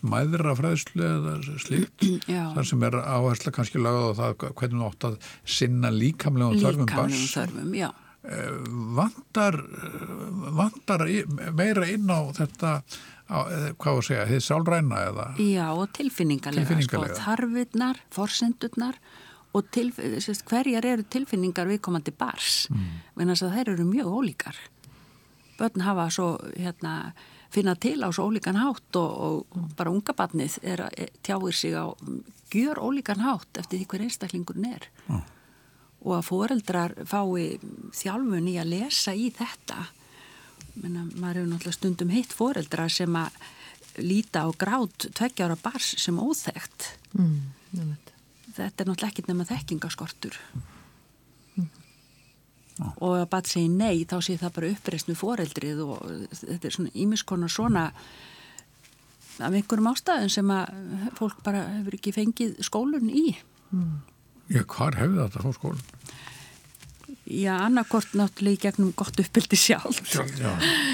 mæðra fræðslu eða slíkt þar sem er áhersla kannski lagað á það hvernig þú átt að sinna líkamlegum þörfum bars þörfum, já. Eh, vandar vandar meira inn á þetta á, hvað þú segja, þið sálræna eða? Já, og tilfinningarlega, sko, tilfinningarlega. sko, þarfirnar, forsendurnar og tilf, sérst, hverjar eru tilfinningar viðkomandi bars? Mm. en þess að þær eru mjög ólíkar. Börn hafa svo hérna, finna til á svo ólíkan hátt og, og bara unga barnið er, er, tjáir sig á gjör ólíkan hátt eftir því hver einstaklingurinn er. Mm. og að foreldrar fái þjálfun í að lesa í þetta. Menna, maður hefur náttúrulega stundum hitt foreldra sem að líta á grátt tveggjára bars sem óþægt mm, þetta er náttúrulega ekkit nema þekkingaskortur mm. og að bara segja nei þá sé það bara uppreist með foreldrið og þetta er svona ímiskonar svona af einhverjum ástæðum sem að fólk bara hefur ekki fengið skólun í mm. Já, hvar hefur þetta fór skólun? Já, annarkort náttúrulega í gegnum gott uppbyldi sjálf. Sjálf, já, já.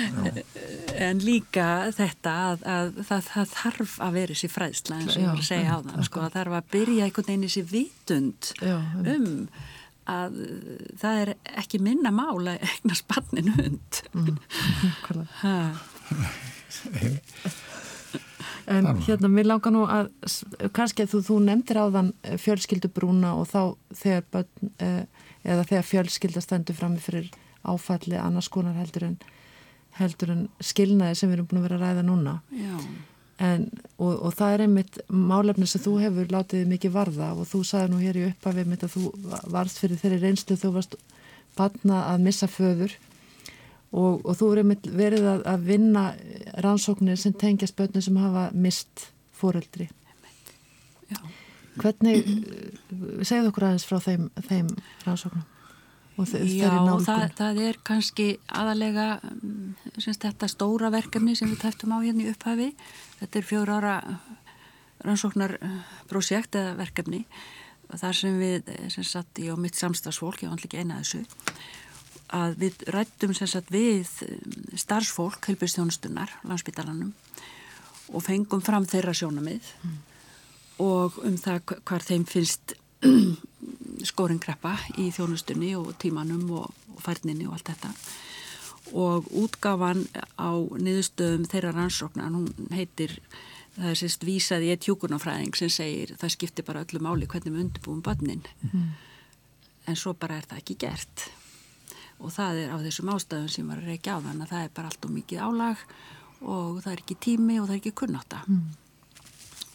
En líka þetta að, að það, það þarf að vera þessi fræðsla eins og ég var að segja á það. Sko, það þarf að byrja einhvern veginn þessi vitund já, um að það er ekki minna mála eignar spannin hund. Mm, en hérna, mér langar nú að kannski að þú, þú nefndir á þann fjölskyldubrúna og þá þegar börn... Eh, eða þegar fjölskylda stendur fram fyrir áfalli annars konar heldur en, heldur en skilnaði sem við erum búin að vera að ræða núna. En, og, og það er einmitt málefni sem þú hefur látið mikið varða og þú sagði nú hér í upphafi mitt að þú varst fyrir þeirri reynslu þú varst batna að missa föður og, og þú er einmitt verið að, að vinna rannsóknir sem tengja spötnum sem hafa mist fóreldri Hvernig, segðu okkur aðeins frá þeim, þeim rannsóknum? Já, það, það er kannski aðalega semst, þetta stóra verkefni sem við tæftum á hérna í upphafi. Þetta er fjóra ára rannsóknarprojekt eða verkefni þar sem við, sem sagt, ég og mitt samstagsfólk, ég var alltaf ekki eina þessu, að við rættum sem sagt við starfsfólk, helbjörnstjónustunnar, landsbytalanum og fengum fram þeirra sjónamið mm og um það hvar þeim finnst skóringreppa í þjónustunni og tímanum og, og færninni og allt þetta. Og útgafan á niðurstöðum þeirra rannsóknar, hún heitir það er sérst vísað í eitt hjúkunafræðing sem segir það skiptir bara öllu máli hvernig við undirbúum börnin. Mm. en svo bara er það ekki gert. Og það er á þessum ástæðum sem var að reykja á þann að það er bara allt og mikið álag og það er ekki tími og það er ekki kunnáta mm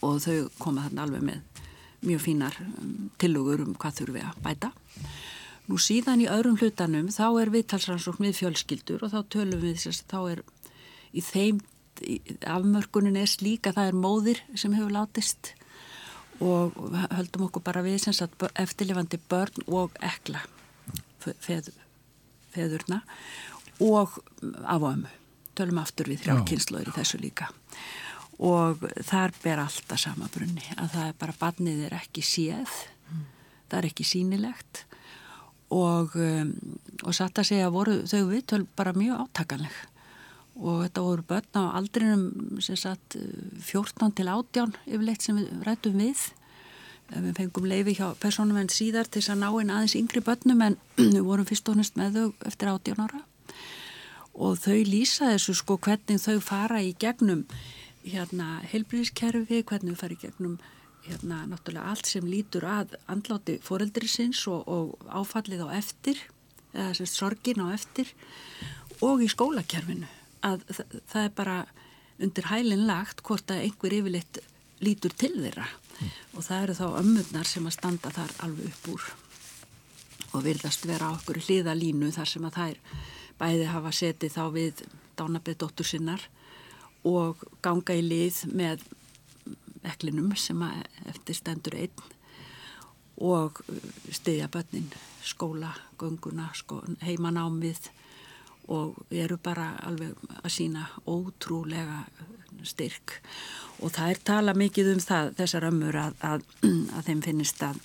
og þau koma þarna alveg með mjög fínar um, tilugur um hvað þurfum við að bæta. Nú síðan í öðrum hlutanum þá er viðtalsrannsókn við fjölskyldur og þá tölum við þess að þá er í þeim afmörkunin er slík að það er móðir sem hefur látist og höldum okkur bara við eftirlifandi börn og ekla feð, feðurna og af og ömmu. Tölum aftur við þrjálkynnslóður í þessu líka og þar ber alltaf sama brunni að það er bara barnið er ekki séð. Mm. það er ekki sínilegt og, um, og satt að segja voru þau viðtöl bara mjög átakanleg. Og þetta voru börn á aldrinum sem sagt 14 til 18 yfirleitt sem við rættum við. Við fengum leifi hjá personum en síðar til þess að ná einn aðeins yngri börnum en við vorum fyrst og næst með þau eftir 18 ára. Og þau lýsa þessu sko hvernig þau fara í gegnum hérna heilbríðiskerfi, hvernig við farum gegnum hérna náttúrulega allt sem lítur að andláti foreldrisins og, og áfallið á eftir, eða sem sorgin á eftir og í skólakerfinu að það, það er bara undir hælinn lagt hvort að einhver yfirleitt lítur til þeirra mm. og það eru þá ömmurnar sem að standa þar alveg upp úr og virðast vera á okkur hliðalínu þar sem að þær bæði hafa setið þá við dánabið dóttur sinnar og ganga í lið með eklinum sem eftir stendur einn og stiðja börnin, skóla, gönguna, sko, heimanámið og eru bara alveg að sína ótrúlega styrk. Og það er tala mikið um það þessar ömmur að, að, að þeim finnist að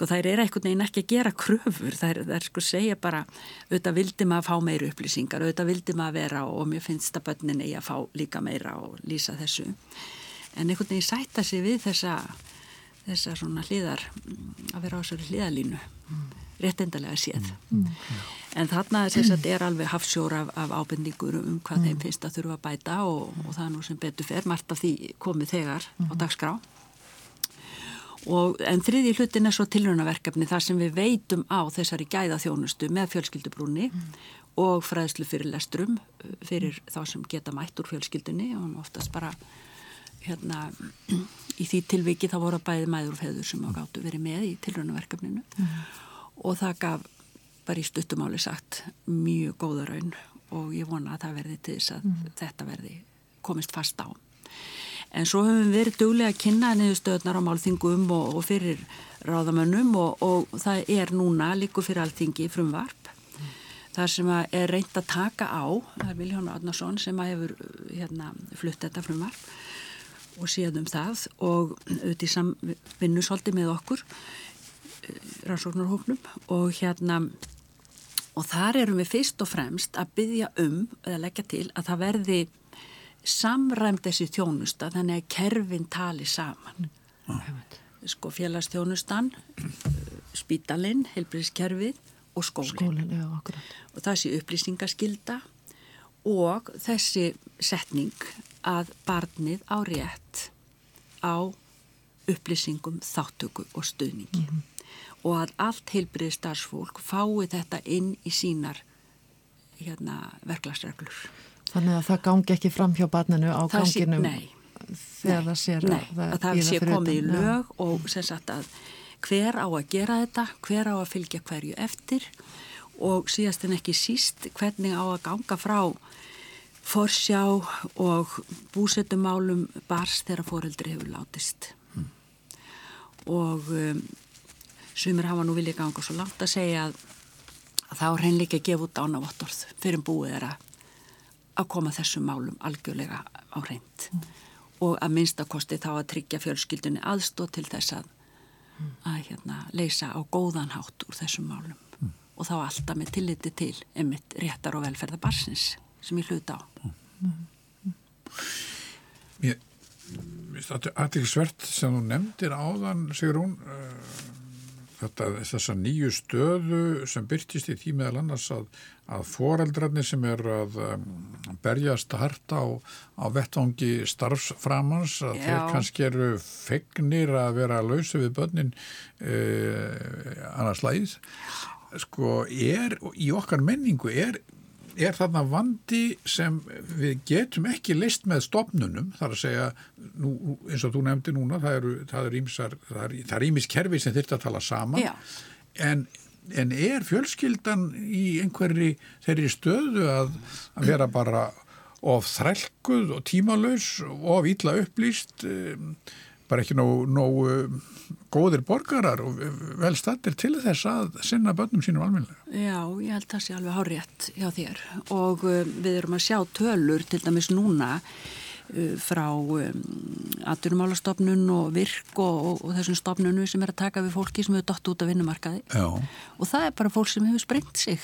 sko þær eru einhvern veginn ekki að gera kröfur þær, þær sko segja bara auðvitað vildi maður að fá meira upplýsingar auðvitað vildi maður að vera og mér finnst að börnin eigi að fá líka meira og lýsa þessu en einhvern veginn sætta sig við þessa þessa svona hliðar að vera á þessari hliðalínu mm. réttindalega séð mm. en þarna sagt, er alveg hafsjór af, af ábendingur um hvað mm. þeim finnst að þurfa að bæta og, og það er nú sem betur fer margt af því komið þegar á dagskrá og, en þriði hlutin er svo tilrönaverkefni þar sem við veitum á þessari gæðaþjónustu með fjölskyldubrúni og fræðslu fyrir lestrum fyrir þá sem geta mætt úr fjölskyldunni og oftast bara hérna í því tilviki þá voru bæði mæður og feður sem á gáttu verið með í tilrönaverkefninu mm. og það gaf bara í stuttumáli sagt mjög góða raun og ég vona að það verði til þess að mm. þetta verði komist fast á. En svo höfum við verið duglega að kynna niðurstöðnar á málþingum og, og fyrir ráðamönnum og, og það er núna líku fyrir allþingi frumvarp mm. þar sem er reynd að taka á, það er Viljónu Adnarsson sem hefur hérna, flutt þetta frumvarp og séðum það og auðvitað í samvinnu svolítið með okkur eh, rannsóknarhóknum og hérna og þar erum við fyrst og fremst að byggja um eða leggja til að það verði samræmt þessi þjónusta þannig að kerfin tali saman ah. sko félagstjónustan spítalinn, helbriðskerfið og skólinn, já, og sé upplýsingaskilda og þessi setning að barnið á rétt á upplýsingum, þáttöku og stuðningi mm -hmm. og að allt heilbrið starfsfólk fái þetta inn í sínar hérna, verklagsreglur. Þannig að það gangi ekki fram hjá barninu á það ganginum sé, þegar nei, það sér nei, að, að það sé komið í lög og sem sagt að hver á að gera þetta, hver á að fylgja hverju eftir og síðast en ekki síst hvernig á að ganga frá forsjá og búsettumálum bars þegar foreldri hefur látist. Mm. og um, sumir hafa nú viljað ganga svo langt að segja að, að þá er henni ekki að gefa út ánavottorð fyrir búið þeirra að koma þessum málum algjörlega á reynd mm. og að minnstakosti þá að tryggja fjölskyldunni aðstóð til þess að, mm. að hérna, leysa á góðan hátt úr þessum málum mm. og þá alltaf með tilliti til emitt réttar og velferðabarsins sem ég hluta á. Mér þetta aðtilsvert sem þú nefndir áðan, Sigrún, uh, þetta, þessa nýju stöðu sem byrtist í því meðal annars að, að foreldrarnir sem er að um, berjast harta á, á vettvangi starfsframans, að Já. þeir kannski eru fegnir að vera að lausa við börnin uh, annars lægið. Sko, er, í okkar menningu er er þarna vandi sem við getum ekki list með stopnunum, þar að segja nú, eins og þú nefndi núna það er ímiskerfi sem þurft að tala saman. En, en er fjölskyldan í einhverri þeirri stöðu að, að vera bara of þrælkuð og tímalauðs og of ítla upplýst um, bara ekki nógu, nógu góðir borgarar og vel stattir til þess að sinna börnum sínum almenlega. Já, ég held að það sé alveg hárétt hjá þér og um, við erum að sjá tölur til dæmis núna uh, frá um, aturumálastofnun og virk og, og, þessum stofnunu sem er að taka við fólki sem hefur dott út af vinnumarkaði Já. og það er bara fólk sem hefur sprengt sig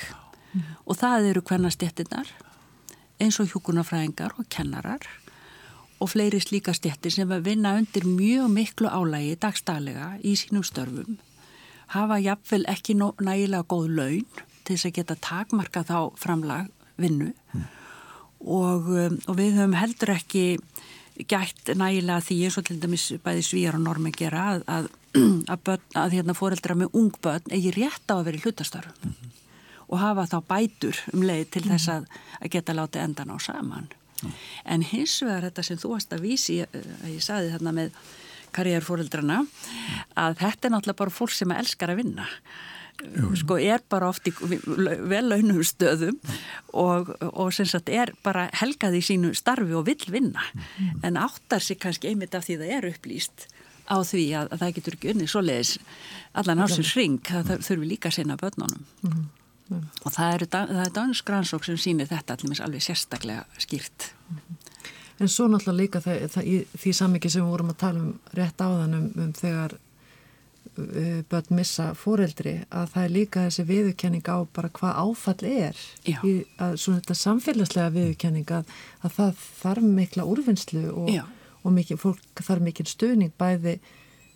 mm. og það eru hverna stjettinnar eins og hjókunarfræðingar og kennarar og fleiri slíka stjættir sem að vinna undir mjög miklu álægi dagstaglega í sínum störfum hafa jafnvel ekki nægilega góð laun til þess að geta takmarka þá framlag vinnu mm. og, um, og við höfum heldur ekki gætt nægilega því eins og til dæmis bæði svíjar og normi gera að, að, að, börn, að hérna fóreldra með ung börn eigi rétt á að vera í hlutastörfum mm. og hafa þá bætur um leið til þess að geta látið endan á saman Mm. En hins vegar þetta sem þú varst að vísi, að eh, ég saði þarna með karriérfóreldrana, að þetta er náttúrulega bara fólk sem elskar að vinna. Jú. Sko er bara oft í vellaunum stöðum og, og sem sagt er bara helgað í sínu starfi og vill vinna. Mm. En áttar sig kannski einmitt af því það er upplýst á því að, að það getur ekki unni svo leiðis allan ásins ring, það þurfi líka að sinna börnunum. Mm. Og það er, það er dansk rannsók sem sýnir þetta alveg sérstaklega skýrt. En svo náttúrulega líka það, það, í því samingi sem við vorum að tala um rétt áðan um, um þegar uh, börn missa fóreldri að það er líka þessi viðurkenning á bara hvað áfall er í, að svona þetta samfélagslega viðurkenning að, að það þarf mikla úrvinnslu og, og mikil, fólk þarf mikil stuðning bæði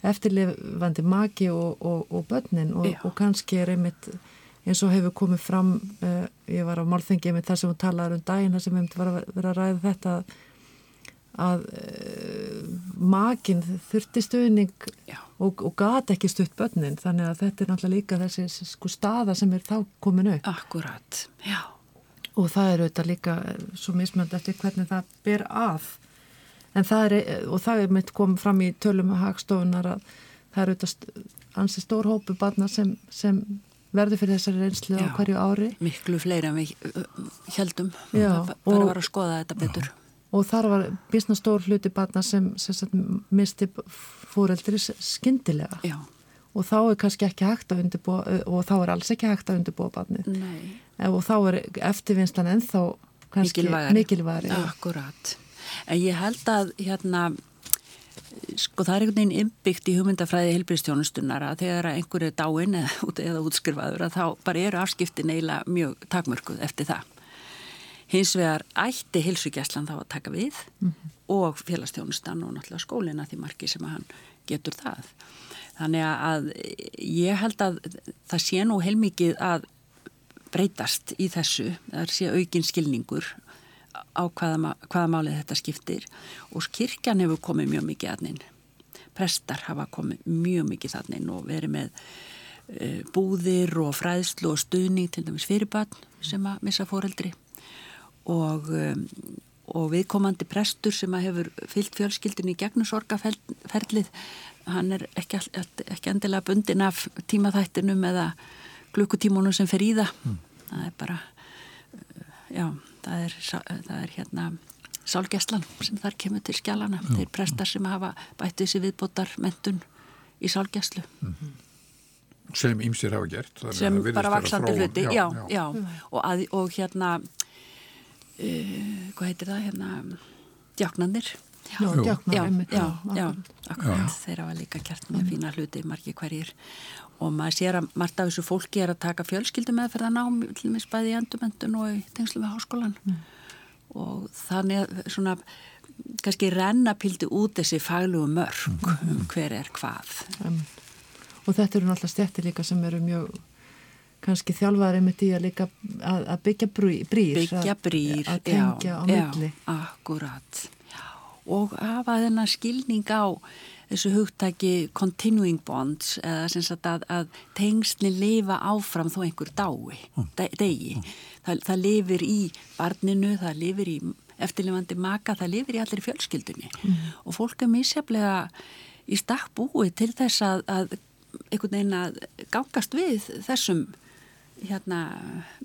eftirlefandi maki og, og, og börnin og kannski er einmitt eins og hefur komið fram uh, ég var á málþengi með það sem hún talaði um dagina sem hefði verið að ræða þetta að uh, makin þurfti stuðning og, og gati ekki stutt börnin. Þannig að þetta er náttúrulega líka þessi sko staða sem er þá komin upp. Akkurat, já. Og það er auðvitað líka eh, svo mismönd eftir hvernig það ber af en það er, eh, og það er mitt komið fram í tölum að hagstofunar að það er auðvitað ansi stór hópu barna sem, sem verður fyrir þessari reynslu já, á hverju ári? Miklu fleiri en við heldum já, það var að skoða þetta betur. Og þar var bísna stór hluti barna sem, sem misti fóreldri skindilega Já. og þá er kannski ekki hægt að undirbúa og þá er alls ekki hægt að undirbúa barnið. Og þá er eftirvinnslan ennþá kannski mikilværi Akkurat, en ég held að hérna sko það er einhvern veginn innbyggt í hugmyndafræði helbriðstjónustunnar að þegar einhver er dáin eða, eða útskrifaður að þá bara eru afskiptin eiginlega mjög takmörkuð eftir það Hins vegar ætti hilsugjæslan þá að taka við mm -hmm. og félagstjónustan og náttúrulega skólina því margi sem hann getur það. Þannig að ég held að það sé nú heilmikið að breytast í þessu, það sé aukinn skilningur á hvaða, hvaða málið þetta skiptir og kirkjan hefur komið mjög mikið aðnin. Prestar hafa komið mjög mikið aðnin og verið með uh, búðir og fræðslu og stuðning til dæmis fyrirbönn sem að missa fóreldri og, um, og viðkomandi prestur sem að hefur fyllt fjölskyldin í gegnum sorgaferlið hann er ekki, ekki endilega bundin af tímaþættinum eða klukkutímunum sem fer í það mm. það er bara uh, já, það er, það er hérna sálgæslan sem þar kemur til skjálana þeir prestar sem hafa bætið sér viðbótar mentun í sálgæslu. Mm. sem ýmsir hafa gert sem bara vaksandi hluti. Já, já, já. Og, að, og hérna uh, hvað heitir það? Hérna djáknandir Já, já, já, já, akkurat, þeir hafa líka kert með fína hluti, margi hverjir. Og maður sér að margt af þessu fólki er að taka fjölskyldu með fyrir að ná til og með spæði í endumendun og í tengslu með háskólan mm. og þannig að svona kannski rennapildi út þessi faglugu mörg mm. um hver er hvað. Mm. og þetta eru náttúrulega stjættir líka sem eru mjög kannski þjálfaði með því að líka að, að byggja brýr byggja brýr, að, að tengja á milli. já, akkurat. já. Og hafa þennan skilning á þessu hugtæki continuing bonds eða sem sagt að, að tengsni lifa áfram þó einhver dái mm. degi, mm. Það, það lifir í barninu, það lifir í eftirlifandi maka, það lifir í allir fjölskyldunni mm. og fólk er mísjaflega í stakk búið til þess að, að einhvern veginn að gangast við þessum hérna,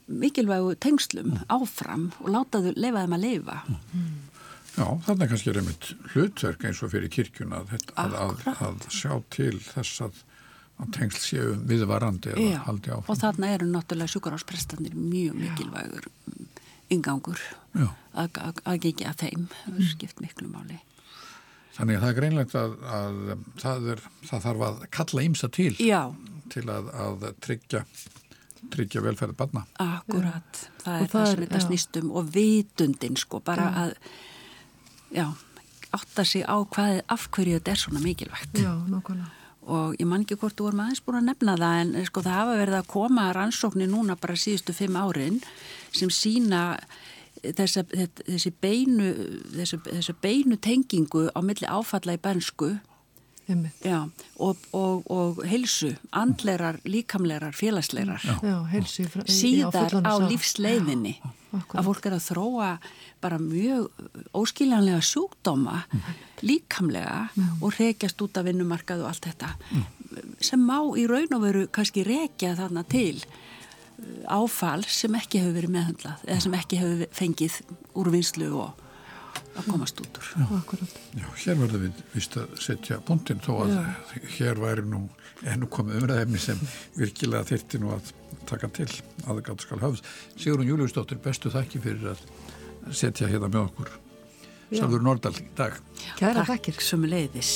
mikilvægu tengslum mm. áfram og látaðu leifa þeim að leifa. Mm. Já, þannig kannski er einmitt hlutverk eins og fyrir kirkjuna að, að, að, að sjá til þess að tengsl séu viðvarandi eða haldi áfram. Og þarna eru náttúrulega sjúkarásprestanir mjög mikilvægur yngangur að gengja að þeim. Það er skipt miklu máli. Þannig að það er greinlegt að, að það, er, það þarf að kalla ímsa til Já. til að, að tryggja tryggja velferði barna. Akkurat, það er það sem þetta snýstum og vitundin sko, bara já. að já, átta sig á hvað af hverju þetta er svona mikilvægt. Já. Og ég man ekki hvort þú voru maður búin að nefna það en sko það hafa verið að koma rannsóknir núna bara síðustu fimm árin sem sína þessa, þessi beinu þessi, þessi beinu tengingu á milli áfalla í bernsku Já, og, og, og heilsu, andlerar, líkamlerar, félagslerar já, heilsu, síðar á, á lífsleiðinni já, að fólk er að þróa bara mjög óskiljanlega sjúkdóma mm. líkamlega mm. og rekjast út af vinnumarkað og allt þetta mm. sem má í raun og veru kannski rekja þarna til uh, áfall sem ekki hefur verið meðhandlað eða sem ekki hefur fengið úr vinslu og að komast út úr. Akkurat. Já, hér verðum við vist að setja punktinn þó að hér væri nú ennú komið umræðefni sem virkilega þyrti nú að taka til aðgátt skal höfð. Sigrun Júliusdóttir, bestu þakki fyrir að setja hérna með okkur. Já. Salður Nordal í dag. Kæra Takk þakkir. sem leiðis.